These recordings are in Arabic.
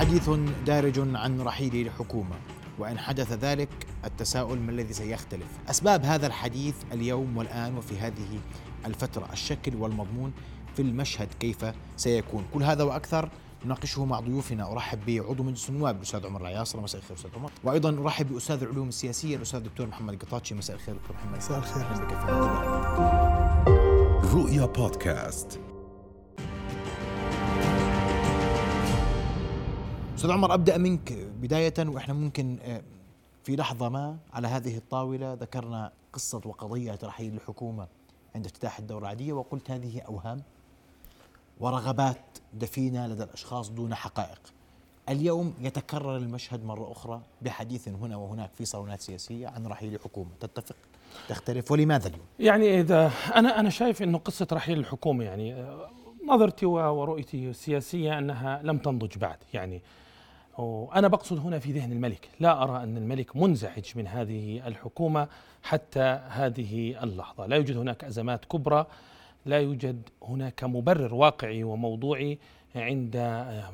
حديث دارج عن رحيل الحكومة وإن حدث ذلك التساؤل ما الذي سيختلف. أسباب هذا الحديث اليوم والآن وفي هذه الفترة. الشكل والمضمون في المشهد كيف سيكون. كل هذا وأكثر نناقشه مع ضيوفنا. أرحب بعضو مجلس النواب الأستاذ عمر العياصر مساء الخير أستاذ عمر. وأيضا أرحب بأستاذ العلوم السياسية الأستاذ الدكتور محمد قطاتشي. مساء الخير دكتور محمد. مساء الخير. أهلا بك في رؤيا بودكاست. أستاذ عمر أبدأ منك بداية وإحنا ممكن آه، في لحظة ما على هذه الطاولة ذكرنا قصة وقضية رحيل الحكومة عند افتتاح الدورة العادية وقلت هذه أوهام ورغبات دفينة لدى الأشخاص دون حقائق. اليوم يتكرر المشهد مرة أخرى بحديث هنا وهناك في صالونات سياسية عن رحيل الحكومة، تتفق؟ تختلف ولماذا اليوم؟ يعني إذا أنا أنا شايف إنه قصة رحيل الحكومة يعني آه، نظرتي ورؤيتي السياسية أنها لم تنضج بعد يعني وأنا بقصد هنا في ذهن الملك لا أرى أن الملك منزعج من هذه الحكومة حتى هذه اللحظة. لا يوجد هناك أزمات كبرى لا يوجد هناك مبرر واقعي وموضوعي عند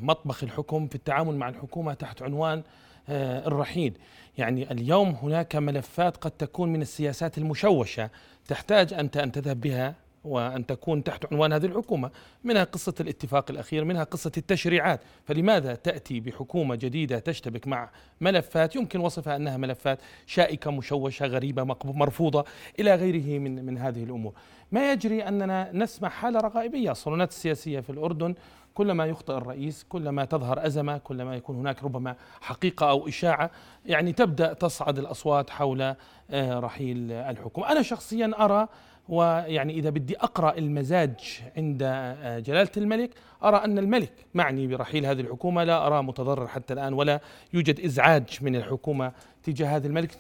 مطبخ الحكم في التعامل مع الحكومة تحت عنوان آه، الرحيل. يعني اليوم هناك ملفات قد تكون من السياسات المشوشة تحتاج أنت أن تذهب بها وأن تكون تحت عنوان هذه الحكومة منها قصة الاتفاق الأخير منها قصة التشريعات. فلماذا تأتي بحكومة جديدة تشتبك مع ملفات؟ يمكن وصفها أنها ملفات شائكة مشوشة غريبة مرفوضة إلى غيره من, من هذه الأمور. ما يجري أننا نسمع حالة رغائبية. الصالونات السياسية في الأردن كلما يخطئ الرئيس كلما تظهر أزمة كلما يكون هناك ربما حقيقة أو إشاعة يعني تبدأ تصعد الأصوات حول آه، رحيل الحكومة. أنا شخصيا أرى ويعني إذا بدي أقرأ المزاج عند آه، جلالة الملك أرى أن الملك معني برحيل هذه الحكومة لا أرى متضرر حتى الآن ولا يوجد إزعاج من الحكومة تجاه هذا الملك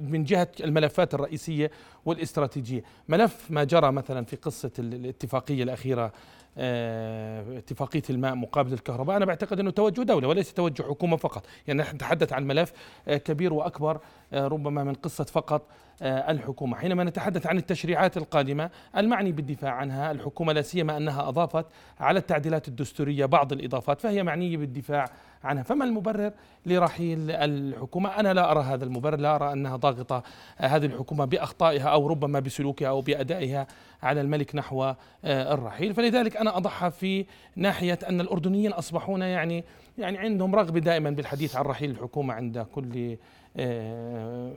من جهة الملفات الرئيسية والاستراتيجية. ملف ما جرى مثلا في قصة الاتفاقية الأخيرة آه، اتفاقية الماء مقابل الكهرباء. أنا بعتقد أنه توجه دولة وليس توجه حكومة فقط. يعني نحن نتحدث عن ملف آه، كبير وأكبر ربما من قصة فقط آه، الحكومة. حينما نتحدث عن التشريعات القادمة المعني بالدفاع عنها. الحكومة لا سيما أنها أضافت على التعديلات الدستورية بعض الإضافات فهي معنية بالدفاع عنها. فما المبرر لرحيل الحكومة؟ أنا لا أرى هذا المبرر لا أرى أنها ضاغطة هذه الحكومة بأخطائها أو ربما بسلوكها أو بأدائها على الملك نحو آه، الرحيل. فلذلك أنا أضحى في ناحية أن الأردنيين أصبحون يعني يعني عندهم رغبة دائما بالحديث عن رحيل الحكومة عند كل آه،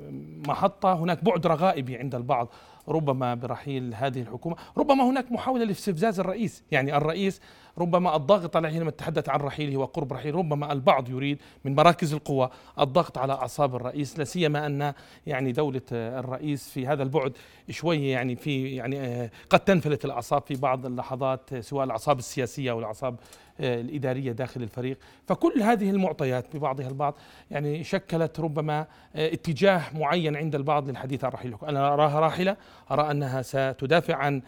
محطة. هناك بعد رغائبي عند البعض ربما برحيل هذه الحكومة. ربما هناك محاولة لاستفزاز الرئيس. يعني الرئيس ربما الضغط عليه حينما تحدث عن رحيله وقرب رحيل ربما البعض يريد من مراكز القوى الضغط على أعصاب الرئيس لا سيما أن يعني دولة الرئيس في هذا البعد شوية يعني في يعني آه، قد تنفلت الأعصاب في بعض اللحظات سواء الأعصاب السياسية أو الأعصاب آه، الإدارية داخل الفريق. فكل هذه المعطيات ببعضها البعض يعني شكلت ربما آه، اتجاه معين عند البعض للحديث عن رحيل أنا أراها راحلة أرى أنها ستدافع عن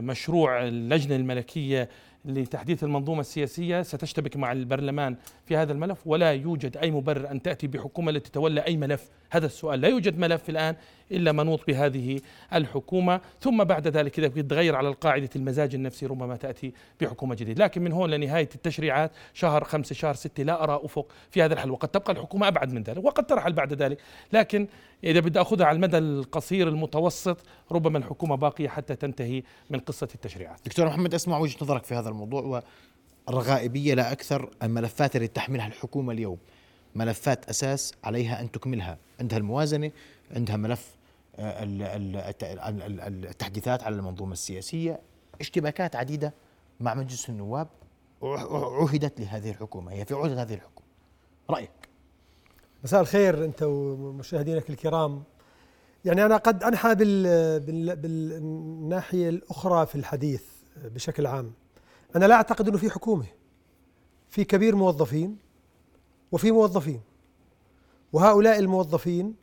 مشروع اللجنة الملكية لتحديث المنظومة السياسية ستشتبك مع البرلمان في هذا الملف ولا يوجد أي مبرر أن تأتي بحكومة لتتولى أي ملف. هذا السؤال. لا يوجد ملف الآن إلا منوط بهذه الحكومة. ثم بعد ذلك إذا تغير على القاعدة المزاج النفسي ربما تأتي بحكومة جديدة. لكن من هون لنهاية التشريعات شهر خمسة شهر ستة لا أرى أفق في هذا الحل. وقد تبقى الحكومة أبعد من ذلك وقد ترحل بعد ذلك. لكن إذا بدي أخذها على المدى القصير المتوسط ربما الحكومة باقية حتى تنتهي من قصة التشريعات. دكتور محمد أسمع وجهة نظرك في هذا الموضوع والرغائبية لا أكثر الملفات اللي تحملها الحكومة اليوم. ملفات أساس عليها أن تكملها. عندها الموازنة عندها ملف آه، التحديثات على المنظومة السياسية. اشتباكات عديدة مع مجلس النواب عهدت لهذه الحكومة. هي في عهد هذه الحكومة. رأيك؟ مساء الخير أنت ومشاهدينك الكرام. يعني أنا قد أنحى بال بال بالناحية الأخرى في الحديث بشكل عام. أنا لا أعتقد أنه في حكومة في كبير موظفين وفي موظفين. وهؤلاء الموظفين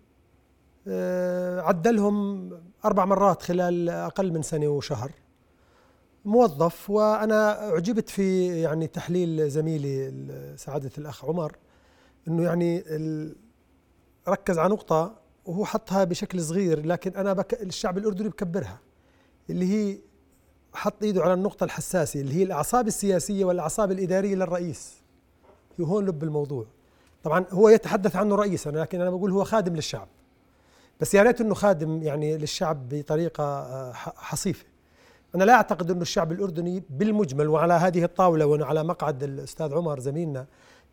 آه، عدلهم أربع مرات خلال أقل من سنة وشهر. موظف وأنا أعجبت في يعني تحليل زميلي سعادة الأخ عمر أنه يعني ركز على نقطة وهو حطها بشكل صغير لكن أنا بك الشعب الأردني بكبرها اللي هي حط إيده على النقطة الحساسة اللي هي الأعصاب السياسية والأعصاب الإدارية للرئيس. هون لب الموضوع. طبعا هو يتحدث عنه رئيسا لكن أنا بقول هو خادم للشعب. بس يا ريت إنه خادم يعني للشعب بطريقة آه، حصيفة. أنا لا أعتقد إنه الشعب الأردني بالمجمل وعلى هذه الطاولة وعلى مقعد الأستاذ عمر زميلنا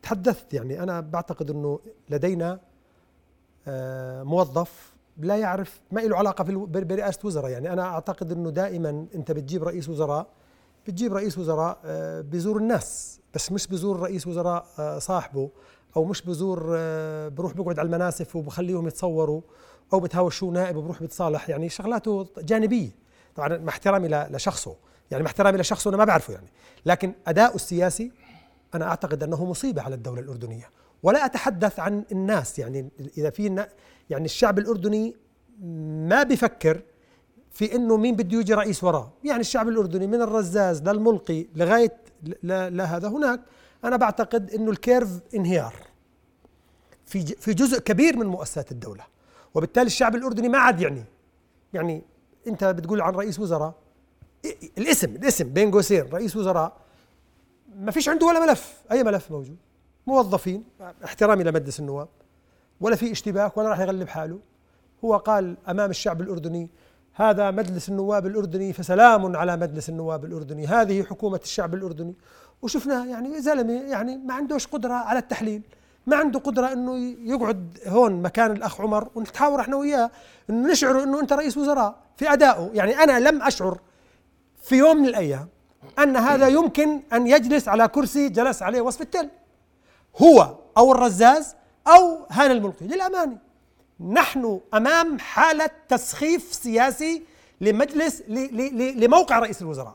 تحدثت. يعني أنا بعتقد إنه لدينا آه، موظف لا يعرف ما له علاقة برئاسة وزراء. يعني أنا أعتقد إنه دائما أنت بتجيب رئيس وزراء بتجيب رئيس وزراء آه، بزور الناس. بس مش بزور رئيس وزراء صاحبه. أو مش بزور بروح بقعد على المناسف وبخليهم يتصوروا أو بتهاوشوا نائب وبروح بتصالح. يعني شغلاته جانبية. طبعا مع احترامي لشخصه. يعني مع احترامي لشخصه أنا ما بعرفه يعني. لكن اداؤه السياسي أنا أعتقد أنه مصيبة على الدولة الأردنية. ولا أتحدث عن الناس. يعني إذا في يعني الشعب الأردني ما بفكر في إنه مين بده يجي رئيس وراه. يعني الشعب الأردني من الرزاز للملقي لغاية لهذا هناك. أنا بعتقد إنه الكيرف انهيار. في في جزء كبير من مؤسسات الدولة. وبالتالي الشعب الأردني ما عاد يعني يعني أنت بتقول عن رئيس وزراء الاسم الاسم بين قوسين رئيس وزراء ما فيش عنده ولا ملف أي ملف موجود. موظفين احترامي لمجلس النواب ولا في اشتباك ولا راح يغلب حاله. هو قال أمام الشعب الأردني هذا مجلس النواب الأردني فسلام على مجلس النواب الأردني. هذه حكومة الشعب الأردني. وشفناه يعني زلمة يعني ما عندوش قدرة على التحليل. ما عنده قدرة إنه يقعد هون مكان الأخ عمر ونتحاور إحنا وياه إنه نشعر إنه أنت رئيس وزراء في أدائه. يعني أنا لم أشعر في يوم من الأيام أن هذا يمكن أن يجلس على كرسي جلس عليه وصف التل. هو أو الرزاز أو هان الملقي للأمانة نحن أمام حالة تسخيف سياسي لمجلس لموقع رئيس الوزراء.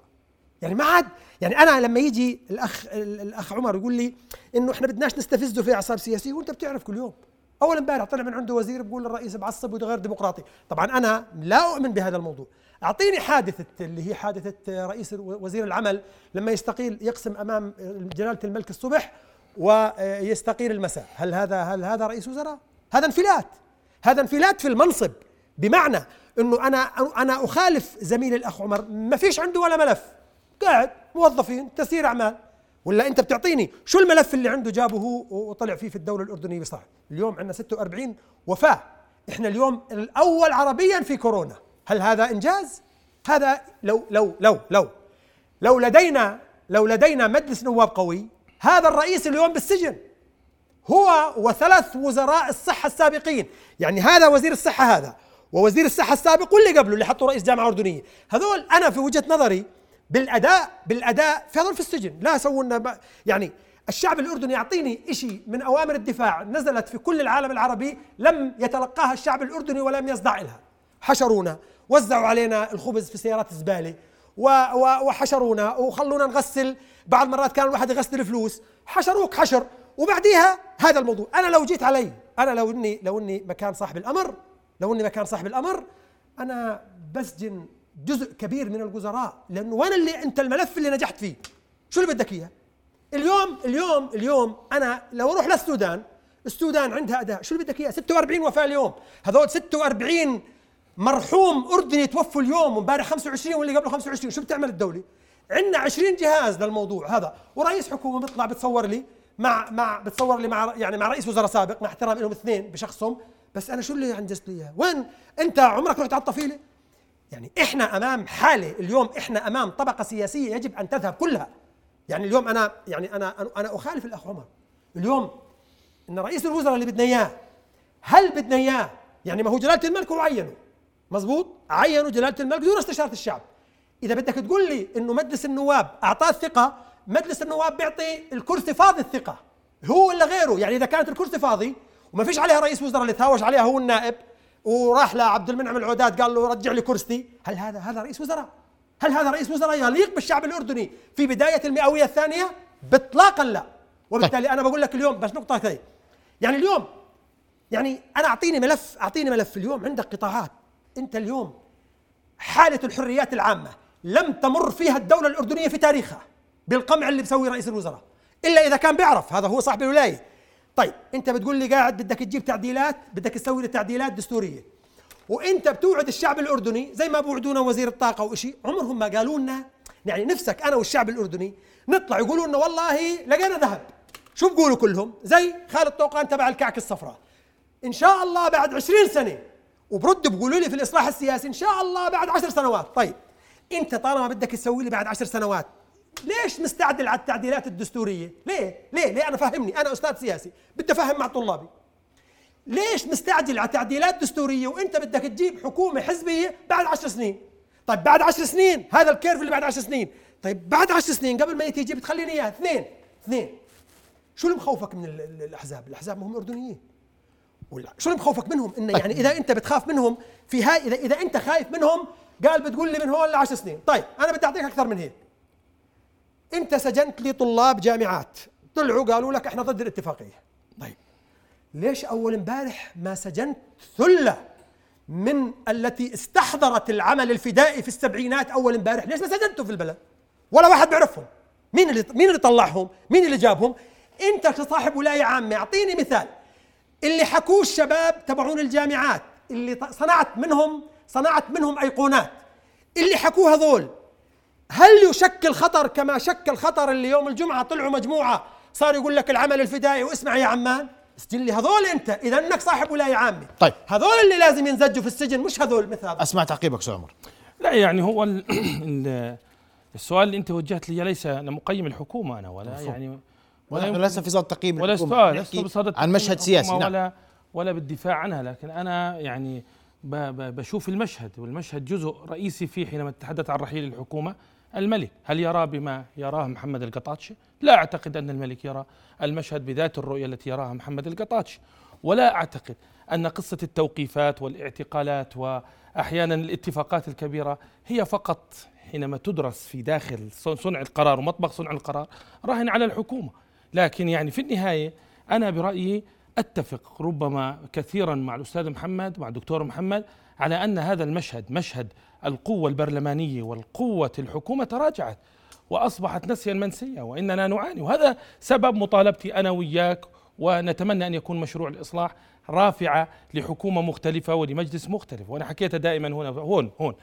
يعني ما عاد يعني أنا لما يجي الأخ الأخ عمر يقول لي إنه إحنا بدناش نستفزه في إعصاب سياسيه وأنت بتعرف كل يوم. اول امبارح طلع من عنده وزير بيقول الرئيس بعصب وده غير ديمقراطي. طبعا أنا لا أؤمن بهذا الموضوع. أعطيني حادثة اللي هي حادثة رئيس وزير العمل لما يستقيل يقسم أمام جلاله الملك الصبح ويستقيل المساء. هل هذا هل هذا رئيس وزراء؟ هذا انفلات. هذا انفلات في المنصب. بمعنى إنه أنا أنا أخالف زميلي الأخ عمر. ما فيش عنده ولا ملف. قاعد موظفين تسيير أعمال. ولا أنت بتعطيني شو الملف اللي عنده جابه هو وطلع فيه في الدولة الأردنية بصراحة؟ اليوم عندنا 46 وفاة. إحنا اليوم الأول عربيا في كورونا. هل هذا إنجاز؟ هذا لو لو لو لو. لو لدينا لو لدينا مجلس نواب قوي هذا الرئيس اليوم بالسجن. هو وثلاث وزراء الصحة السابقين. يعني هذا وزير الصحة هذا. ووزير الصحة السابق واللي قبله اللي حطوا رئيس جامعة أردنية. هذول أنا في وجهة نظري بالأداء في هذول في السجن. لا سووا لنا يعني الشعب الأردني يعطيني شيء من أوامر الدفاع نزلت في كل العالم العربي لم يتلقاها الشعب الأردني ولم يصدع لها حشرونا وزعوا علينا الخبز في سيارات الزبالة وحشرونا وخلونا نغسل. بعض المرات كان الواحد يغسل الفلوس. حشروك حشر. وبعديها هذا الموضوع. أنا لو جيت علي أنا لو اني لو إني مكان صاحب الأمر لو إني مكان صاحب الأمر أنا بسجن جزء كبير من الوزراء لأنه وين اللي أنت الملف اللي نجحت فيه؟ شو اللي بدك إياه؟ اليوم اليوم اليوم أنا لو أروح للسودان السودان عندها أداء. شو اللي بدك إياه؟ 46 وفاة اليوم. هذول 46 مرحوم أردني توفوا اليوم وامبارح 25 واللي قبله 25 شو بتعمل الدولة؟ عندنا 20 جهاز للموضوع هذا. ورئيس حكومة بيطلع بتصور لي مع مع بتصور لي مع يعني مع رئيس وزراء سابق مع احترام لهم اثنين بشخصهم. بس أنا شو اللي انجزت لي إياه؟ وين؟ أنت عمرك رحت على الطفيلة؟ يعني إحنا أمام حالة اليوم إحنا أمام طبقة سياسية يجب أن تذهب كلها. يعني اليوم أنا يعني أنا أنا أخالف الأخ عمر. اليوم إن رئيس الوزراء اللي بدنا إياه هل بدنا إياه؟ يعني ما هو جلالة الملك هو عينه. مزبوط عينوا جلالة الملك دون استشارة الشعب. إذا بدك تقول لي إنه مجلس النواب أعطاه الثقة مجلس النواب بيعطي الكرسي فاضي الثقة. هو ولا غيره؟ يعني إذا كانت الكرسي فاضي وما فيش عليها رئيس وزراء اللي تهاوش عليها هو النائب وراح لعبد المنعم العودات قال له رجع لي كرسي. هل هذا هذا رئيس وزراء؟ هل هذا رئيس وزراء يليق بالشعب الأردني في بداية المئوية الثانية؟ باطلاقا لا. وبالتالي أنا بقول لك اليوم بس نقطة ثانية. يعني اليوم يعني أنا أعطيني ملف أعطيني ملف. اليوم عندك قطاعات. أنت اليوم حالة الحريات العامة لم تمر فيها الدولة الأردنية في تاريخها بالقمع اللي بسويه رئيس الوزراء. إلا إذا كان بيعرف هذا هو صاحب الولاية. طيب انت بتقول لي قاعد بدك تجيب تعديلات بدك تسوي لي تعديلات دستورية. وانت بتوعد الشعب الأردني زي ما بوعدونا وزير الطاقة وإشي عمرهم ما قالوا لنا يعني نفسك أنا والشعب الأردني نطلع يقولوا لنا والله لقينا ذهب. شو بقولوا كلهم؟ زي خالد طوقان تبع الكعك الصفراء. إن شاء الله بعد عشرين سنة وبرد بقولوا لي في الإصلاح السياسي إن شاء الله بعد عشر سنوات. طيب انت طالما بدك تسوي لي بعد عشر سنوات ليش مستعجل على التعديلات الدستورية؟ ليه؟ ليه؟ ليه؟ أنا فهمني أنا أستاذ سياسي. بدي أفهم مع طلابي. ليش مستعجل على تعديلات دستوريه وإنت بدك تجيب حكومة حزبية بعد عشر سنين؟ طيب بعد عشر سنين هذا ال curve اللي بعد عشر سنين. طيب بعد عشر سنين قبل ما تيجي بتخليني إياه. اثنين. اثنين. شو اللي مخوفك من الأحزاب؟ الأحزاب ما هم اردنيين شو اللي مخوفك منهم؟ انه يعني إذا إنت بتخاف منهم في هاي اذا إذا إنت خايف منهم قال بتقول لي من هون لعشر سنين. طيب أنا بدي أعطيك أكثر من هيك. انت سجنت لي طلاب جامعات. طلعوا قالوا لك إحنا ضد الاتفاقية. طيب ليش أول امبارح ما سجنت ثلة من التي استحضرت العمل الفدائي في السبعينات أول امبارح؟ ليش ما سجنتوا في البلد؟ ولا واحد بيعرفهم. مين اللي مين اللي طلعهم؟ مين اللي جابهم؟ أنت كصاحب ولاية عامة أعطيني مثال. اللي حكوه الشباب تبعون الجامعات اللي صنعت منهم صنعت منهم أيقونات. اللي حكوه هذول هل يشكل خطر كما شكل خطر اللي يوم الجمعة طلعوا مجموعة؟ صار يقول لك العمل الفدائي واسمع يا عمان اسجل لي هذول أنت. إذا إنك صاحب ولايه عامه طيب. هذول اللي لازم ينزجوا في السجن مش هذول مثل هذا أسمع تعقيبك أستاذ عمر. لا يعني هو السؤال اللي أنت وجهت لي ليس أنا مقيم الحكومة أنا ولا مفهوم. يعني ولا نحن لسه في صدد تقييم ولا الحكومة. سؤال لست بصدد عن مشهد سياسي. نعم. ولا ولا بالدفاع عنها لكن أنا يعني ب- ب- بشوف المشهد والمشهد جزء رئيسي فيه حينما تتحدث عن رحيل الحكومة. الملك. هل يرى بما يراه محمد القطاتشي؟ لا أعتقد أن الملك يرى المشهد بذات الرؤية التي يراها محمد القطاتشي. ولا أعتقد أن قصة التوقيفات والاعتقالات وأحيانا الاتفاقات الكبيرة هي فقط حينما تدرس في داخل صنع القرار ومطبخ صنع القرار راهن على الحكومة. لكن يعني في النهاية أنا برأيي أتفق ربما كثيرا مع الأستاذ محمد مع الدكتور محمد على أن هذا المشهد مشهد القوة البرلمانية والقوة الحكومة تراجعت وأصبحت نسيا منسيا وإننا نعاني. وهذا سبب مطالبتي أنا وياك ونتمنى أن يكون مشروع الإصلاح رافعه لحكومة مختلفة ولمجلس مختلف. وأنا حكيتها دائما هنا هون هون.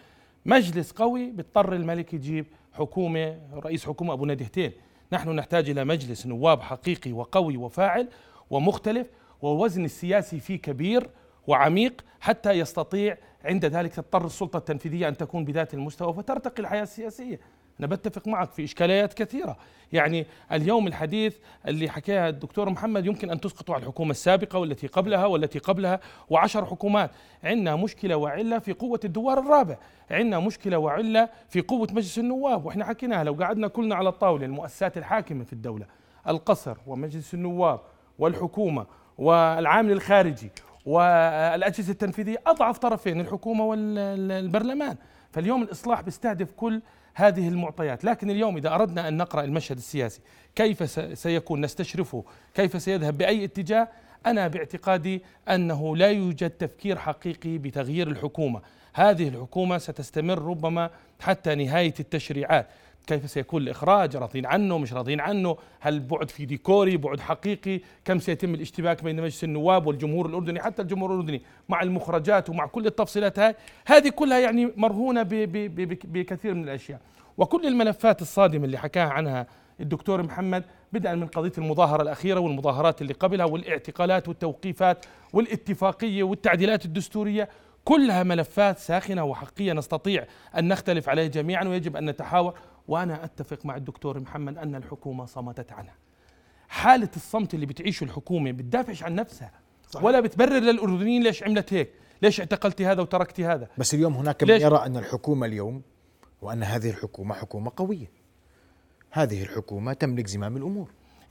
مجلس قوي بيضطر الملك يجيب حكومة رئيس حكومة أبو ندهتين نحن نحتاج إلى مجلس نواب حقيقي وقوي وفاعل ومختلف ووزن السياسي فيه كبير وعميق حتى يستطيع عند ذلك تضطر السلطة التنفيذية أن تكون بذات المستوى فترتقي الحياة السياسية. أنا بتفق معك في إشكاليات كثيرة. يعني اليوم الحديث اللي حكاها الدكتور محمد يمكن أن تسقطه على الحكومة السابقة والتي قبلها والتي قبلها وعشر حكومات. عندنا مشكلة وعلة في قوة الدوار الرابع. عندنا مشكلة وعلة في قوة مجلس النواب. وإحنا حكيناها لو قعدنا كلنا على الطاولة المؤسسات الحاكمة في الدولة القصر ومجلس النواب والحكومة والعامل الخارجي والأجهزة التنفيذية أضعف طرفين الحكومة والبرلمان. فاليوم الإصلاح بيستهدف كل هذه المعطيات. لكن اليوم إذا أردنا أن نقرأ المشهد السياسي كيف سيكون نستشرفه كيف سيذهب بأي اتجاه أنا باعتقادي أنه لا يوجد تفكير حقيقي بتغيير الحكومة. هذه الحكومة ستستمر ربما حتى نهاية التشريعات. كيف سيكون الإخراج راضين عنه مش راضين عنه هل بعد في ديكوري بعد حقيقي كم سيتم الاشتباك بين مجلس النواب والجمهور الأردني حتى الجمهور الأردني مع المخرجات ومع كل التفصيلات هاي هذه كلها يعني مرهونة بكثير من الأشياء. وكل الملفات الصادمة اللي حكاها عنها الدكتور محمد بدءا من قضية المظاهرة الأخيرة والمظاهرات اللي قبلها والاعتقالات والتوقيفات والاتفاقية والتعديلات الدستورية كلها ملفات ساخنة وحقيقية نستطيع أن نختلف عليها جميعا ويجب أن نتحاور. وأنا أتفق مع الدكتور محمد أن الحكومة صمتت عنها حالة الصمت اللي بتعيشه الحكومة بتدافعش عن نفسها صحيح. ولا بتبرر للأردنيين ليش عملت هيك ليش اعتقلتي هذا وتركتي هذا بس اليوم هناك من؟ يرى أن الحكومة اليوم وأن هذه الحكومة حكومة قوية هذه الحكومة تملك زمام الأمور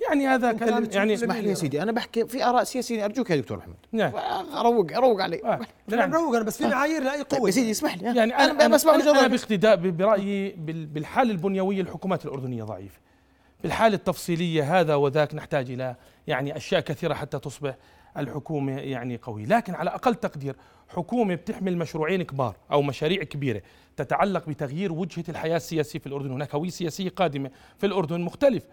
يعني هذا كلام يعني اسمح لي يا سيدي أنا بحكي في آراء سياسية أرجوك يا دكتور محمد. نعم. أروق أروق علي. آه. أنا نعم. مروق أنا بس في معايير لاي طيب قوة. يا سيدي اسمح لي. يعني أنا أنا, بسمع أنا, أنا. باقتداء برأيي بال- بالحالة البنيوية الحكومات الأردنية ضعيفة. بالحالة التفصيلية هذا وذاك نحتاج إلى يعني أشياء كثيرة حتى تصبح الحكومة يعني قوية. لكن على أقل تقدير حكومة بتحمل مشروعين كبار أو مشاريع كبيرة تتعلق بتغيير وجهة الحياة السياسية في الأردن. هناك هوية سياسية قادمة في الأردن مختلف.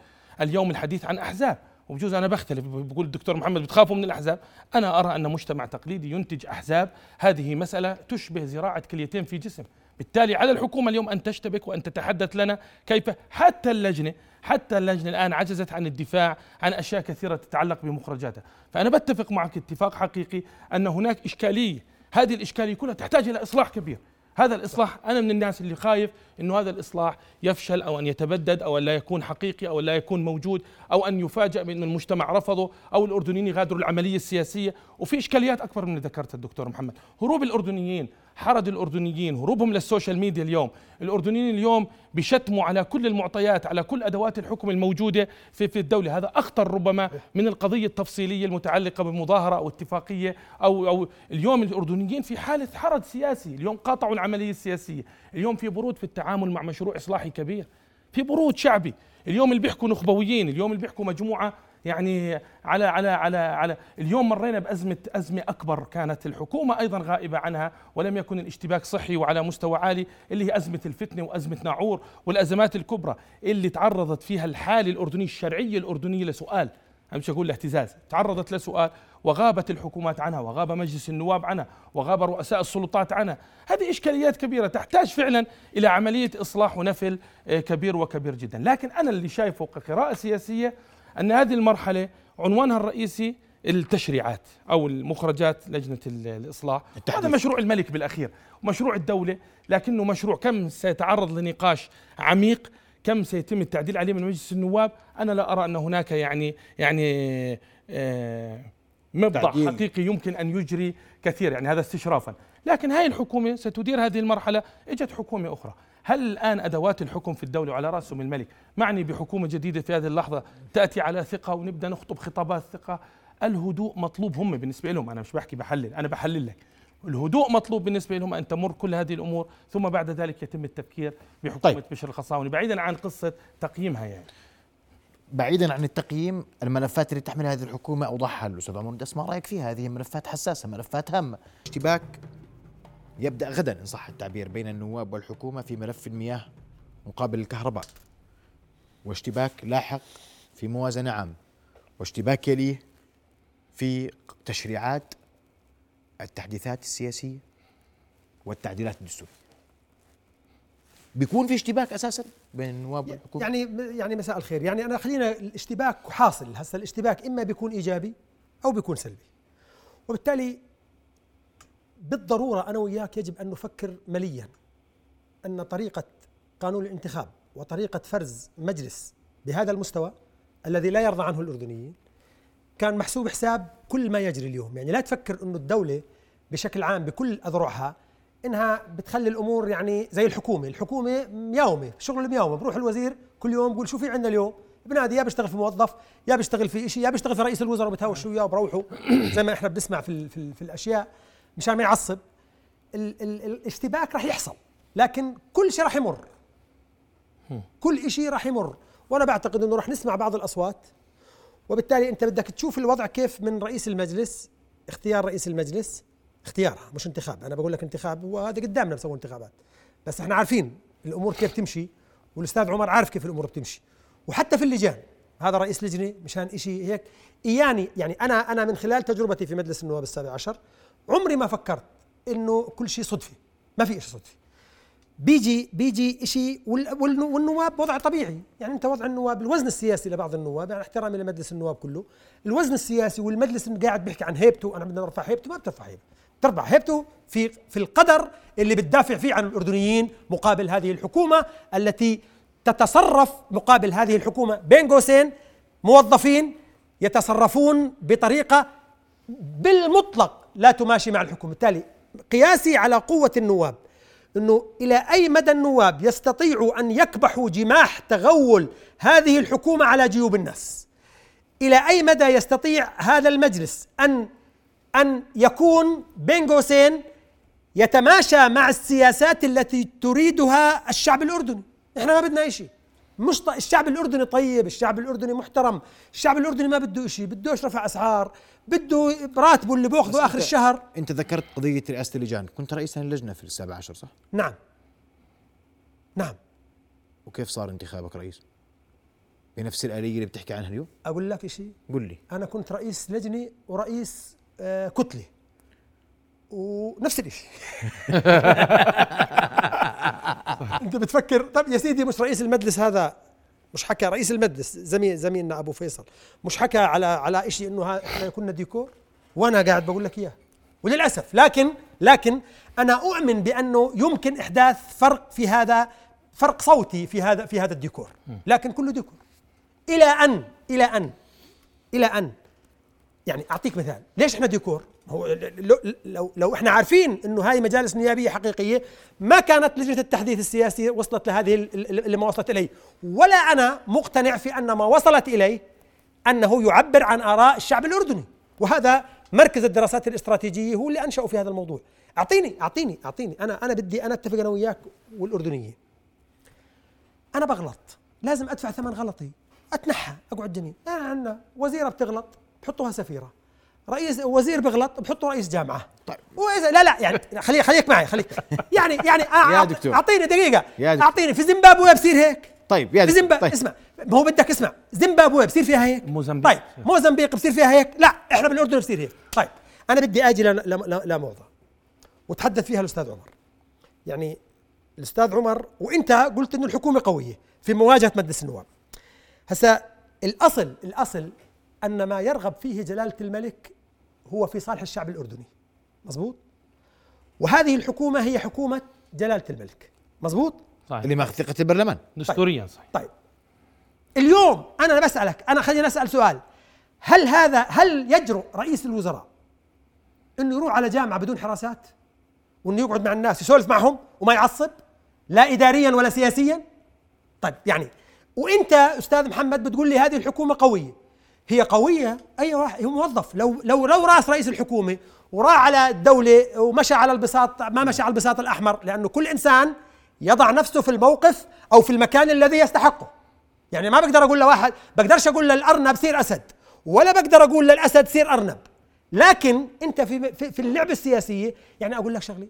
اليوم الحديث عن أحزاب. وبجوز أنا بختلف بقول الدكتور محمد بتخافوا من الأحزاب. أنا أرى أن مجتمع تقليدي ينتج أحزاب. هذه مسألة تشبه زراعة كليتين في جسم. بالتالي على الحكومة اليوم أن تشتبك وأن تتحدث لنا كيف حتى اللجنة حتى اللجنة الآن عجزت عن الدفاع عن أشياء كثيرة تتعلق بمخرجاتها. فأنا بتفق معك اتفاق حقيقي أن هناك إشكالية. هذه الإشكالية كلها تحتاج إلى إصلاح كبير. هذا الإصلاح أنا من الناس اللي خايف أنه هذا الإصلاح يفشل أو أن يتبدد أو أن لا يكون حقيقي أو أن لا يكون موجود أو أن يفاجأ بأن المجتمع رفضه أو الأردنيين يغادروا العملية السياسية. وفي إشكاليات أكبر من اللي ذكرتها الدكتور محمد. هروب الأردنيين حرد الأردنيين هروبهم للسوشيال ميديا اليوم. الأردنيين اليوم بيشتموا على كل المعطيات على كل أدوات الحكم الموجودة في, في الدولة. هذا أخطر ربما من القضية التفصيلية المتعلقة بمظاهرة أو اتفاقية أو, أو اليوم الأردنيين في حالة حرد سياسي. اليوم قاطعوا العملية السياسية. اليوم في برود في التعامل مع مشروع إصلاحي كبير. في برود شعبي. اليوم اللي بيحكوا نخبويين اليوم اللي بيحكوا مجموعة يعني على على على على اليوم مرينا بازمه أزمة أكبر كانت الحكومة أيضا غائبة عنها ولم يكن الاشتباك صحي وعلى مستوى عالي اللي هي أزمة الفتنة وأزمة ناعور والأزمات الكبرى اللي تعرضت فيها الحاله الاردنيه الشرعيه الاردنيه لسؤال. أنا مش أقول لاهتزاز تعرضت لسؤال وغابت الحكومات عنها وغاب مجلس النواب عنها وغاب رؤساء السلطات عنها. هذه إشكاليات كبيرة تحتاج فعلا إلى عملية إصلاح ونفل آه، كبير وكبير جدا. لكن أنا اللي شايفه كقراءة سياسية أن هذه المرحلة عنوانها الرئيسي التشريعات أو المخرجات لجنة الإصلاح. هذا مشروع الملك بالأخير ومشروع الدولة لكنه مشروع. كم سيتعرض لنقاش عميق كم سيتم التعديل عليه من مجلس النواب؟ أنا لا أرى أن هناك يعني يعني آه مبضع حقيقي يمكن أن يجري كثير يعني هذا استشرافا. لكن هاي الحكومة ستدير هذه المرحلة إجت حكومة أخرى. هل الآن أدوات الحكم في الدولة وعلى رأسهم الملك معني بحكومة جديدة في هذه اللحظة تأتي على ثقة ونبدأ نخطب خطابات ثقة؟ الهدوء مطلوب هم بالنسبة لهم. أنا مش بحكي بحلل أنا بحلل لك. الهدوء مطلوب بالنسبة لهم أن تمر كل هذه الأمور ثم بعد ذلك يتم التفكير بحكومة طيب. بشر الخصاوني بعيدا عن قصة تقييمها يعني. بعيدا عن التقييم الملفات اللي تحملها هذه الحكومة أوضحها الاستاذ عمر اسمع رايك فيها هذه ملفات حساسة ملفات هامه اشتباك. يبدأ غدا إن صح التعبير بين النواب والحكومة في ملف المياه مقابل الكهرباء. واشتباك لاحق في موازنة عام. واشتباك يليه في تشريعات التحديثات السياسية والتعديلات الدستورية. بيكون في اشتباك أساسا بين النواب والحكومة يعني يعني مساء الخير. يعني أنا خلينا الاشتباك حاصل. هسه الاشتباك إما بيكون إيجابي أو بيكون سلبي. وبالتالي بالضرورة أنا وياك يجب أن نفكر مليا أن طريقة قانون الانتخاب وطريقة فرز مجلس بهذا المستوى الذي لا يرضى عنه الأردنيين كان محسوب حساب كل ما يجري اليوم. يعني لا تفكر انه الدولة بشكل عام بكل أذرعها إنها بتخلي الأمور يعني زي الحكومة، الحكومة مياومة، شغل المياومه، بروح الوزير كل يوم بقول شو في عندنا اليوم؟ بنادي يا بيشتغل في موظف يا بيشتغل في شيء يا بيشتغل في رئيس الوزراء وبتهاوشوا وياه وبروحوا زي ما إحنا بنسمع في, في, في الأشياء مشان ما يعصب. ال ال الاشتباك راح يحصل لكن كل شيء راح يمر. كل شيء راح يمر. وأنا بعتقد إنه راح نسمع بعض الأصوات. وبالتالي أنت بدك تشوف الوضع كيف من رئيس المجلس اختيار رئيس المجلس. اختيارها مش انتخاب. أنا بقول لك انتخاب وهذا قدامنا بسوي انتخابات. بس إحنا عارفين الأمور كيف تمشي والأستاذ عمر عارف كيف الأمور بتمشي. وحتى في اللجان هذا رئيس لجنة مشان شيء هيك. اياني يعني أنا أنا من خلال تجربتي في مجلس النواب السابع عشر عمري ما فكرت إنه كل شيء صدفة. ما في شيء صدفة. بيجي بيجي شيء والنواب وضع طبيعي. يعني أنت وضع النواب الوزن السياسي لبعض النواب يعني احترامي لمجلس النواب كله الوزن السياسي والمجلس قاعد بيحكي عن هيبته أنا بدنا نرفع هيبته ما بترفع هيبته. ترفع هيبته في في القدر اللي بتدافع فيه عن الأردنيين مقابل هذه الحكومة التي تتصرف مقابل هذه الحكومة. بين قوسين موظفين يتصرفون بطريقة بالمطلق لا تماشي مع الحكومة. بالتالي قياسي على قوة النواب أنه إلى أي مدى النواب يستطيعوا أن يكبحوا جماح تغول هذه الحكومة على جيوب الناس؟ إلى أي مدى يستطيع هذا المجلس أن أن يكون بين قوسين يتماشى مع السياسات التي تريدها الشعب الأردني. إحنا ما بدنا أي شيء مش ط... الشعب الأردني طيب الشعب الأردني محترم الشعب الأردني ما بده شيء بدوش رفع أسعار بده راتبه اللي بيأخذه آخر الشهر. أنت ذكرت قضية رئاسة اللجان. كنت رئيسا للجنه في السابع عشر صح؟ نعم. نعم. وكيف صار انتخابك رئيس؟ بنفس الآلية اللي بتحكي عنها اليوم؟ أقول لك شيء قل لي. أنا كنت رئيس لجنة ورئيس آه كتلة. ونفس الشيء أنت بتفكر طب يا سيدي مش رئيس المجلس هذا مش حكى رئيس المجلس زميل زميلنا أبو فيصل مش حكى على على شيء إنه ها- إحنا كنا ديكور؟ وأنا قاعد بقول لك إياه. وللأسف لكن لكن أنا أؤمن بأنه يمكن إحداث فرق في هذا فرق صوتي في هذا في هذا الديكور. لكن كله ديكور. إلى ان إلى ان إلى أن يعني أعطيك مثال. ليش إحنا ديكور؟ هو لو, لو, لو إحنا عارفين إنه هاي مجالس نيابية حقيقية ما كانت لجنة التحديث السياسي وصلت لهذه ال- ال- اللي ما وصلت إليه. ولا أنا مقتنع في أن ما وصلت إليه أنه يعبر عن آراء الشعب الأردني. وهذا مركز الدراسات الاستراتيجية هو اللي انشأوا في هذا الموضوع. اعطيني اعطيني أعطيني. أنا أنا بدي أنا اتفق أنا وياك والاردنيه أنا بغلط. لازم أدفع ثمن غلطي. أتنحى. أقعد جميل آه عندنا وزيرة بتغلط. بحطوها سفيرة. رئيس وزير بغلط بحطوا رئيس جامعة. طيب. وإذا لا لا يعني خليك خليك معي خليك. يعني يعني آه يا دكتور. أعطيني دقيقة. يا دكتور. أعطيني. في زيمبابوي بصير هيك. طيب يا في دكتور، زيمبابوي طيب. اسمع. ما هو بدك اسمع. زيمبابوي بصير فيها هيك؟ موزمبيق. طيب. موزمبيق بصير فيها هيك؟ لا إحنا بالأردن بصير هيك. طيب. أنا بدي آجي ل- ل- ل- لموضوع وتحدث فيها الأستاذ عمر. يعني الأستاذ عمر وإنت قلت إنه الحكومة قوية في مواجهة مجلس النواب. هسا الاصل الأصل أن ما يرغب فيه جلالة الملك هو في صالح الشعب الأردني. مزبوط وهذه الحكومة هي حكومة جلالة الملك. مزبوط صحيح. اللي ماخذ ثقة البرلمان. دستوريا صحيح. طيب. اليوم أنا بسألك أنا خليني أسأل سؤال. هل هذا هل يجرؤ رئيس الوزراء إنه يروح على جامعة بدون حراسات؟ وإنه يقعد مع الناس يسولف معهم وما يعصب؟ لا اداريا ولا سياسيا؟ طيب يعني وإنت أستاذ محمد بتقول لي هذه الحكومة قوية. هي قوية. أي واحد هو موظف. لو لو لو راس رئيس الحكومة وراح على الدولة ومشى على البساط ما مشى على البساط الأحمر لأنه كل إنسان يضع نفسه في الموقف أو في المكان الذي يستحقه. يعني ما بقدر أقول لواحد بقدرش أقول للأرنب صير أسد ولا بقدر أقول للأسد صير أرنب لكن أنت في في, في اللعبة السياسية يعني أقول لك شغلة.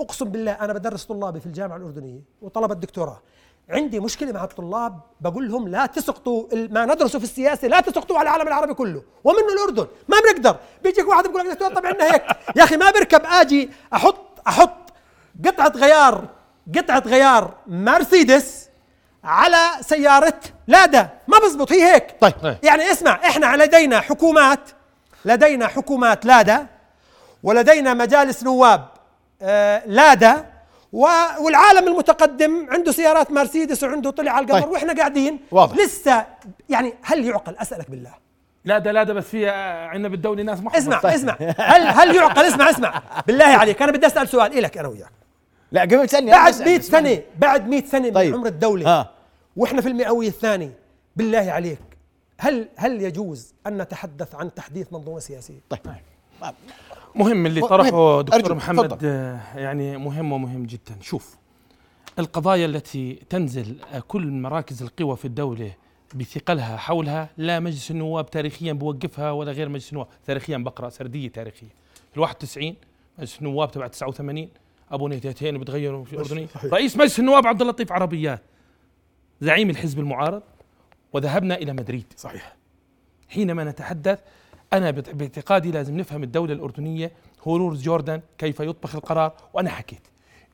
أقسم بالله أنا بدرس طلابي في الجامعة الأردنية وطلبة الدكتوراه. عندي مشكلة مع الطلاب بقول لهم لا تسقطوا ما ندرسه في السياسة لا تسقطوا على العالم العربي كله ومنه الأردن ما بنقدر بيجيك واحد بيقول لك دكتور طب عندنا هيك يا أخي ما بركب آجي أحط أحط قطعة غيار قطعة غيار مرسيدس على سيارة لادا ما بزبط هي هيك طيب. طيب. يعني اسمع إحنا لدينا حكومات لدينا حكومات لادا ولدينا مجالس نواب آه لادا والعالم المتقدم عنده سيارات مرسيدس وعنده طلع على القمر طيب. وإحنا قاعدين. واضح. لسه يعني هل يعقل؟ أسألك بالله. لا ده لا ده بس في عندنا بالدولة ناس محفوظة اسمع اسمع. هل هل يعقل؟ اسمع اسمع. بالله عليك. أنا بدي أسأل سؤال لك أنا وياك. لا قبل ما تسألني بعد بسأل، 100 بس سنة بعد 100 سنة من طيب. عمر الدولة ها. وإحنا في المئوية الثاني بالله عليك. هل هل يجوز أن نتحدث عن تحديث منظومة سياسية؟ طيب. مهم اللي. طرحه أرجو، دكتور محمد تفضل. آه، يعني مهم ومهم جدا. شوف القضايا التي تنزل آه، كل مراكز القوى في الدولة بثقلها حولها لا مجلس النواب تاريخيا بوقفها ولا غير مجلس النواب. تاريخيا بقرأ سردية تاريخية. في ال 91 مجلس النواب تبع 89 أبو نهتين بتغيروا في صحيح. رئيس مجلس النواب عبد اللطيف عربيات. زعيم الحزب المعارض. وذهبنا إلى مدريد. صحيح. حينما نتحدث أنا باعتقادي لازم نفهم الدولة الأردنية هورور جوردن كيف يطبخ القرار؟ وأنا حكيت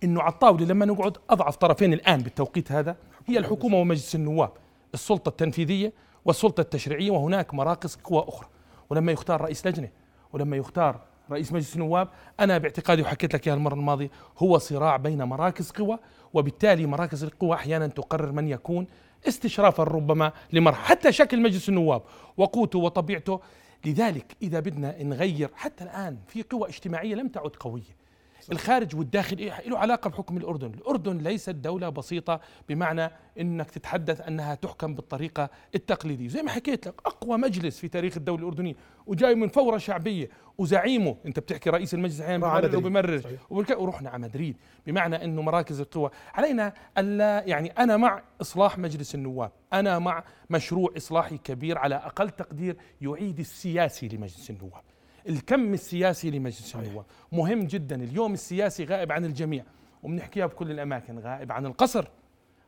إنه على الطاولة لما نقعد أضعف طرفين الآن بالتوقيت هذا هي الحكومة ومجلس النواب السلطة التنفيذية والسلطة التشريعية وهناك مراكز قوى أخرى. ولما يختار رئيس لجنة ولما يختار رئيس مجلس النواب أنا باعتقادي وحكيت لك إياها المرة الماضية هو صراع بين مراكز قوى وبالتالي مراكز القوى أحيانا تقرر من يكون استشرافا ربما لمرحلة حتى شكل مجلس النواب وقوته وطبيعته. لذلك إذا بدنا نغير حتى الآن في قوى اجتماعية لم تعد قوية. الخارج والداخل إيه له علاقة بحكم الأردن، الأردن ليست دولة بسيطة بمعنى إنك تتحدث أنها تحكم بالطريقة التقليدية، زي ما حكيت لك أقوى مجلس في تاريخ الدولة الأردنية وجاي من فورة شعبية وزعيمه أنت بتحكي رئيس المجلس أحيانا بمرر. وبمرر ورحنا على مدريد بمعنى إنه مراكز القوى. علينا الا يعني أنا مع إصلاح مجلس النواب أنا مع مشروع إصلاحي كبير على أقل تقدير يعيد السياسي لمجلس النواب. الكم السياسي لمجلس النواب. مهم جدا. اليوم السياسي غائب عن الجميع. وبنحكيها بكل الأماكن. غائب عن القصر.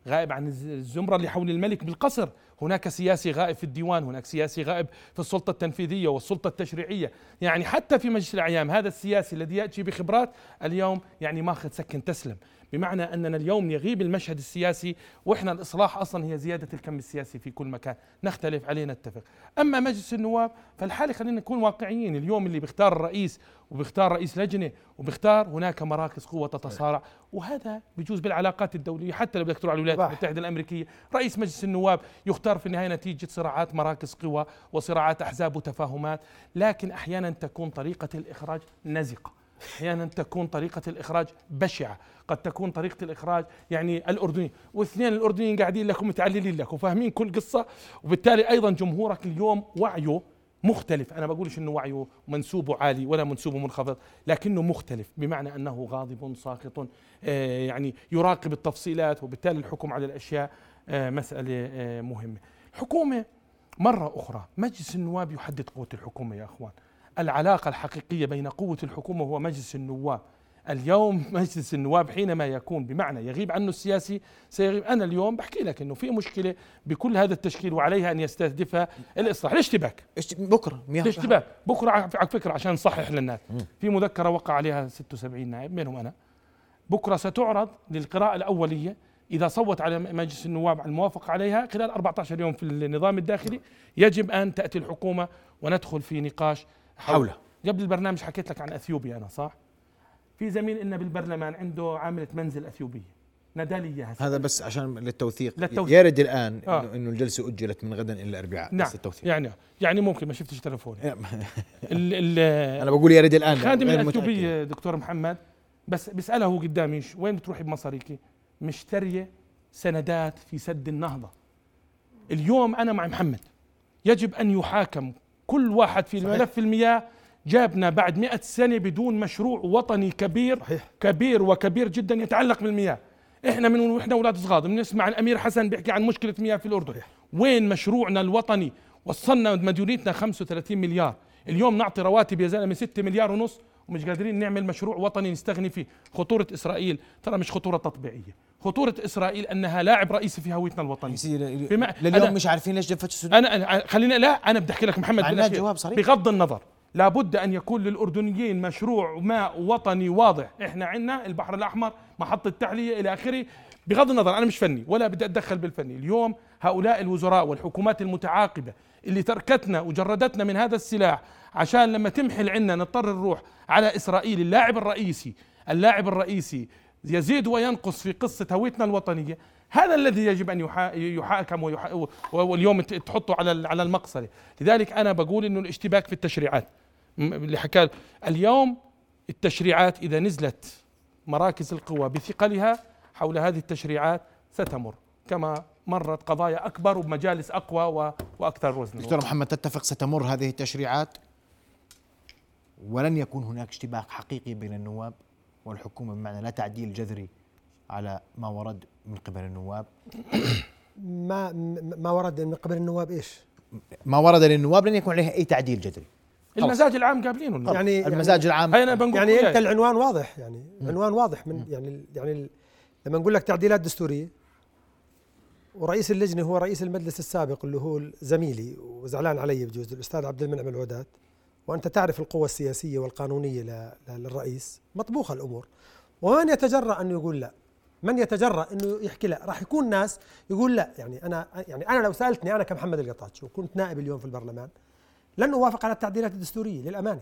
غائب عن الز- الزمرة اللي حول الملك بالقصر. هناك سياسي غائب في الديوان. هناك سياسي غائب في السلطة التنفيذية والسلطة التشريعية. يعني حتى في مجلس الأعيام هذا السياسي الذي يأتي بخبرات اليوم يعني ماخذ سكن تسلم. بمعنى أننا اليوم يغيب المشهد السياسي وإحنا الإصلاح أصلا هي زيادة الكم السياسي في كل مكان. نختلف عليه نتفق. أما مجلس النواب فالحاله خلينا نكون واقعيين. اليوم اللي بيختار الرئيس وبيختار رئيس لجنة وبيختار هناك مراكز قوة تتصارع. وهذا بيجوز بالعلاقات الدولية حتى لو بدك تروح على الولايات. المتحدة الأمريكية. رئيس مجلس النواب يختار في النهاية نتيجة صراعات مراكز قوى وصراعات أحزاب وتفاهمات. لكن أحيانا تكون طريقة الإخراج نزقة. أحيانا تكون طريقة الإخراج بشعة قد تكون طريقة الإخراج يعني الاردني واثنين الأردنيين قاعدين لك ومتعللين لك وفاهمين كل قصة؟ وبالتالي أيضا جمهورك اليوم وعيه مختلف. أنا بقولش إنه وعيه منسوبه عالي ولا منسوبه منخفض لكنه مختلف بمعنى أنه غاضب ساخط آه، يعني يراقب التفصيلات وبالتالي الحكم على الأشياء آه، مسألة آه، مهمة. حكومة مرة أخرى مجلس النواب يحدد قوة الحكومة يا أخوان. العلاقة الحقيقية بين قوة الحكومة هو مجلس النواب. اليوم مجلس النواب حينما يكون بمعنى يغيب عنه السياسي سيغيب. أنا اليوم بحكي لك إنه في مشكلة بكل هذا التشكيل وعليها أن يستهدفها الإصلاح. الاشتباك بكرة الاشتباك بكرة على على فكرة عشان نصحح للناس. في مذكرة وقع عليها 76 نائب. منهم أنا. بكرة ستعرض للقراءة الأولية إذا صوت على مجلس النواب على الموافقه عليها خلال 14 يوم في النظام الداخلي. يجب أن تأتي الحكومة وندخل في نقاش حوله. قبل البرنامج حكيت لك عن إثيوبيا أنا صح في زميل لنا بالبرلمان عنده عاملة منزل إثيوبية نادى إياها هذا بس عشان للتوثيق للتوثيق. يرد الان آه. انه الجلسة أجلت من غدا إلى الاربعاء نعم بس التوثيق يعني يعني ممكن ما شفتش تلفوني ال- ال- أنا بقول يرد الان خادم. الإثيوبية دكتور محمد بس بسأله هو قدامي وين بتروحي بمصاريكي؟ مشترية سندات في سد النهضة. اليوم أنا مع محمد يجب أن يحاكم كل واحد في صحيح. ملف المياه جابنا بعد مئة سنة بدون مشروع وطني كبير صحيح. كبير وكبير جدا يتعلق بالمياه إحنا من وإحنا أولاد صغار بنسمع الأمير حسن بيحكي عن مشكلة مياه في الأردن صحيح. وين مشروعنا الوطني وصلنا مديونيتنا 35 مليار اليوم نعطي رواتب يا زلمة 6 مليار ونص ومش قادرين نعمل مشروع وطني نستغني فيه خطورة إسرائيل ترى مش خطورة تطبيعية خطورة إسرائيل أنها لاعب رئيسي في هويتنا الوطنيه يصير بما- لليوم أنا- مش عارفين ليش جفت السودان. أنا- خلينا لا أنا بدي أحكي لك محمد عندنا بالأخير. جواب صريح. بغض النظر لابد أن يكون للأردنيين مشروع ماء وطني واضح. إحنا عندنا البحر الأحمر محطة تحليه إلى آخره. بغض النظر أنا مش فني ولا بدي أتدخل بالفني. اليوم هؤلاء الوزراء والحكومات المتعاقبة اللي تركتنا وجردتنا من هذا السلاح عشان لما تمحل عنا نضطر نروح على إسرائيل اللاعب الرئيسي اللاعب الرئيسي يزيد وينقص في قصة هويتنا الوطنية. هذا الذي يجب يحا- يحاكم واليوم تحطه على على المقصله لذلك أنا بقول إنه الاشتباك في التشريعات. اللي حكى اليوم التشريعات إذا نزلت مراكز القوى بثقلها حول هذه التشريعات ستمر كما مرت قضايا أكبر وبمجالس أقوى و- وأكثر وزنا. دكتور محمد تتفق ستمر هذه التشريعات؟ ولن يكون هناك اشتباك حقيقي بين النواب؟ والحكومة بمعنى لا تعديل جذري على ما ورد من قبل النواب. ما ما ورد من قبل النواب إيش؟ ما ورد للنواب لن يكون عليه أي تعديل جذري. المزاج العام قابلينه النواب. يعني المزاج العام. بنقول يعني. أنت العنوان واضح يعني عنوان واضح من يعني يعني لما نقول لك تعديلات دستورية ورئيس اللجنة هو رئيس المجلس السابق اللي هو زميلي وزعلان علي بجوز الأستاذ عبد المنعم العودات. وأنت تعرف القوة ل- ل- للرئيس مطبوخة الأمور. ومن يتجرأ إنه يقول لا. من يتجرأ إنه يحكي لا؟ راح يكون ناس يقول لا. يعني أنا يعني أنا لو سألتني أنا كمحمد القطاتش وكنت نائب اليوم في البرلمان لن أوافق على التعديلات الدستورية للأمانة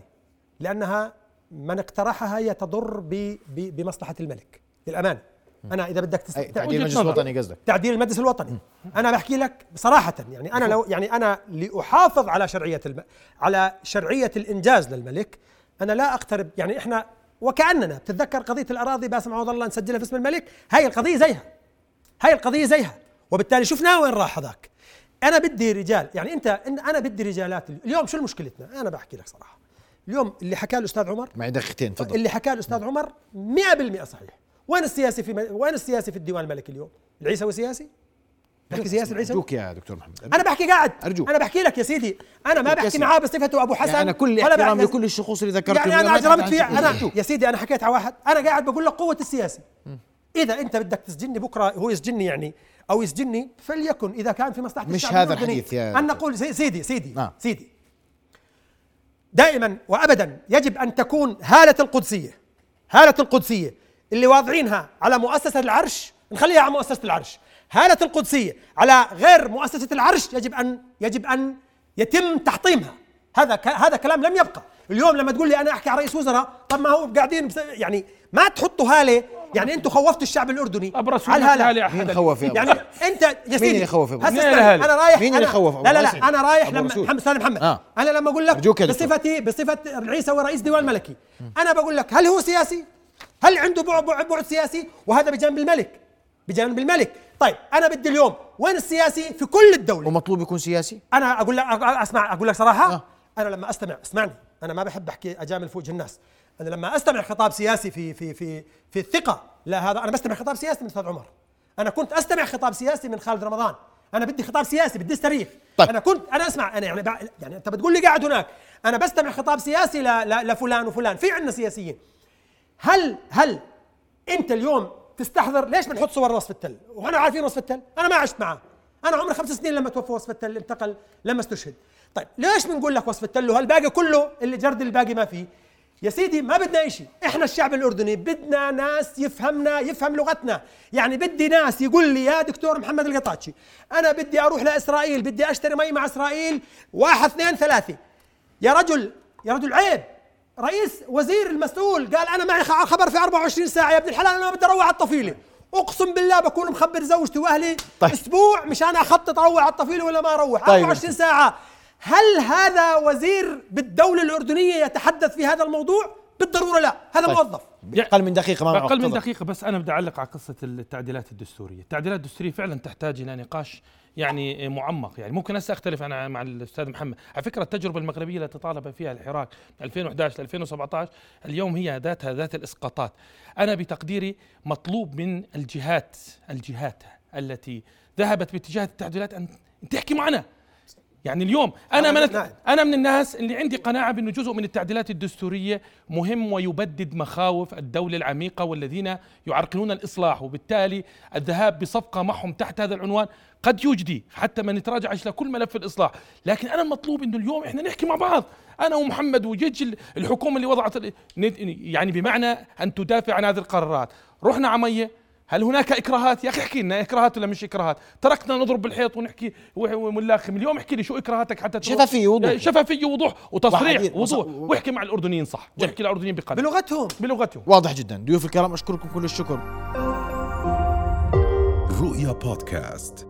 لأنها من اقترحها هي تضر ب- ب- بمصلحة الملك للأمانة. أنا إذا بدك تست... أي تعديل المجلس. الوطني قصدك. تعديل المجلس الوطني. أنا بحكي لك صراحة يعني أنا لو يعني أنا لأحافظ على شرعية الم... على شرعية الإنجاز للملك أنا لا أقترب يعني إحنا وكأننا بتتذكر قضية الأراضي باسم عوض الله نسجلها في اسم الملك؟ هاي القضية زيها. هاي القضية زيها. وبالتالي شفنا وين راح هذاك. أنا بدي رجال يعني أنت إن أنا بدي رجالات اليوم شو مشكلتنا؟ أنا بحكي لك صراحة. اليوم اللي حكاه الأستاذ عمر معي دقيقتين تفضل. اللي حكاه الأستاذ عمر 100% صحيح. وين السياسي في. وين السياسي في الديوان الملكي اليوم؟ العيسوي سياسي؟ بحكي سياسي العيسوي؟ أرجوك يا دكتور محمد. أنا بحكي قاعد. أرجوك. أنا بحكي لك يا سيدي. أنا ما بحكي. معاه بصفته أبو حسن يعني أنا كل احترام لكل الشخوص اللي ذكرتهم يعني أنا أجرمت فيه أنا. يا سيدي أنا حكيت على واحد. أنا قاعد بقول لك قوة السياسي إذا أنت بدك تسجني بكرة هو يسجني يعني أو يسجني فليكن إذا كان في مصلحة مش هذا الحديث يا أن نقول سي- سيدي سيدي آه. سيدي. دائما وابدا يجب أن تكون هالة القدسية. هالة القدسية. اللي واضعينها على مؤسسة العرش. نخليها على مؤسسة العرش. هالة القدسية على غير مؤسسة العرش يجب أن يجب أن يتم تحطيمها. هذا هذا كلام لم يبقى. اليوم لما تقول لي أنا أحكي على رئيس وزراء طب ما هو قاعدين يعني ما تحطوا هالة. يعني أنتم خوفتوا الشعب الأردني. على الهاله مين خوف يعني أنت يا سيدي مين اللي خوف أنا رايح مين اللي خوف لا لا لا أنا رايح لما محمد أستاذ محمد. آه. أنا لما أقول لك بصفتي بصفة عيسى ورئيس ديوان الملكي أنا بقول لك هل هو سياسي؟ هل عنده بعد بعد سياسي؟ وهذا بجانب الملك. بجانب الملك. طيب أنا بدي اليوم وين السياسي؟ في كل الدولة. ومطلوب يكون سياسي؟ أنا أقول لك اسمع أقول لك صراحة آه. أنا لما أستمع اسمعني. أنا ما بحب أحكي أجامل في وجه الناس. أنا لما أستمع خطاب سياسي في في في في الثقة لا هذا أنا بستمع خطاب سياسي من أستاذ عمر. أنا كنت أستمع خطاب سياسي من خالد رمضان. أنا بدي خطاب سياسي بدي تاريخ طيب. أنا كنت أنا أسمع أنا يعني يعني أنت بتقول لي قاعد هناك. أنا بستمع خطاب سياسي لفلان وفلان. في عندنا سياسيين. هل هل انت اليوم تستحضر ليش بنحط صور وصف التل وأنا عارفين وصف التل أنا ما عشت معه أنا عمري خمس سنين لما توفى وصف التل انتقل لما استشهد. طيب ليش بنقول لك وصف التل وهالباقي كله اللي جرد الباقي ما فيه. يا سيدي ما بدنا شيء. إحنا الشعب الأردني بدنا ناس يفهمنا يفهم لغتنا. يعني بدي ناس يقول لي يا دكتور محمد القطاتشي أنا بدي أروح لإسرائيل بدي أشتري مي مع إسرائيل واحد اثنين ثلاثة. يا رجل يا رجل عيب. رئيس وزير المسؤول قال أنا معي خبر في 24 ساعة يا ابن الحلال أنا ما بدي أروح على الطفيلة أقسم بالله بكون مخبر زوجتي وأهلي طيب. أسبوع مشان أخطط أروح على الطفيلة ولا ما أروح طيب. 24 ساعة هل هذا وزير بالدولة الأردنية يتحدث في هذا الموضوع؟ بالضرورة لا هذا طيب. موظف أقل من دقيقة ما أقل من دقيقة بس أنا بدي أعلق على قصة التعديلات الدستورية. التعديلات الدستورية فعلا تحتاج إلى نقاش يعني معمق يعني. ممكن هسه أختلف أنا مع الأستاذ محمد. على فكرة التجربة المغربية التي طالب فيها الحراك من 2011 ل 2017 اليوم هي ذاتها ذات الإسقاطات. أنا بتقديري مطلوب من الجهات الجهات التي ذهبت باتجاه التعديلات أن تحكي معنا. يعني اليوم أنا من نعم. أنا من الناس اللي عندي قناعة بانه جزء من التعديلات الدستورية مهم ويبدد مخاوف الدولة العميقة والذين يعرقلون الإصلاح وبالتالي الذهاب بصفقة معهم تحت هذا العنوان قد يجدي حتى ما نتراجعش لكل ملف الإصلاح. لكن أنا المطلوب إنه اليوم إحنا نحكي مع بعض. أنا ومحمد وجيج الحكومة اللي وضعت يعني بمعنى أن تدافع عن هذه القرارات. رحنا عمية هل هناك إكراهات؟ يا أخي احكي لنا إكراهات ولا مش إكراهات؟ تركنا نضرب بالحيط ونحكي ونلاخم اليوم احكي لي شو إكراهاتك حتى شفافية وضوح. شفافية وضوح وتصريح وضوح واحكي مع الأردنيين صح. واحكي للأردنيين بقدر. بلغتهم. بلغتهم. واضح جدا. ضيوف الكرام أشكركم كل الشكر. رؤيا بودكاست.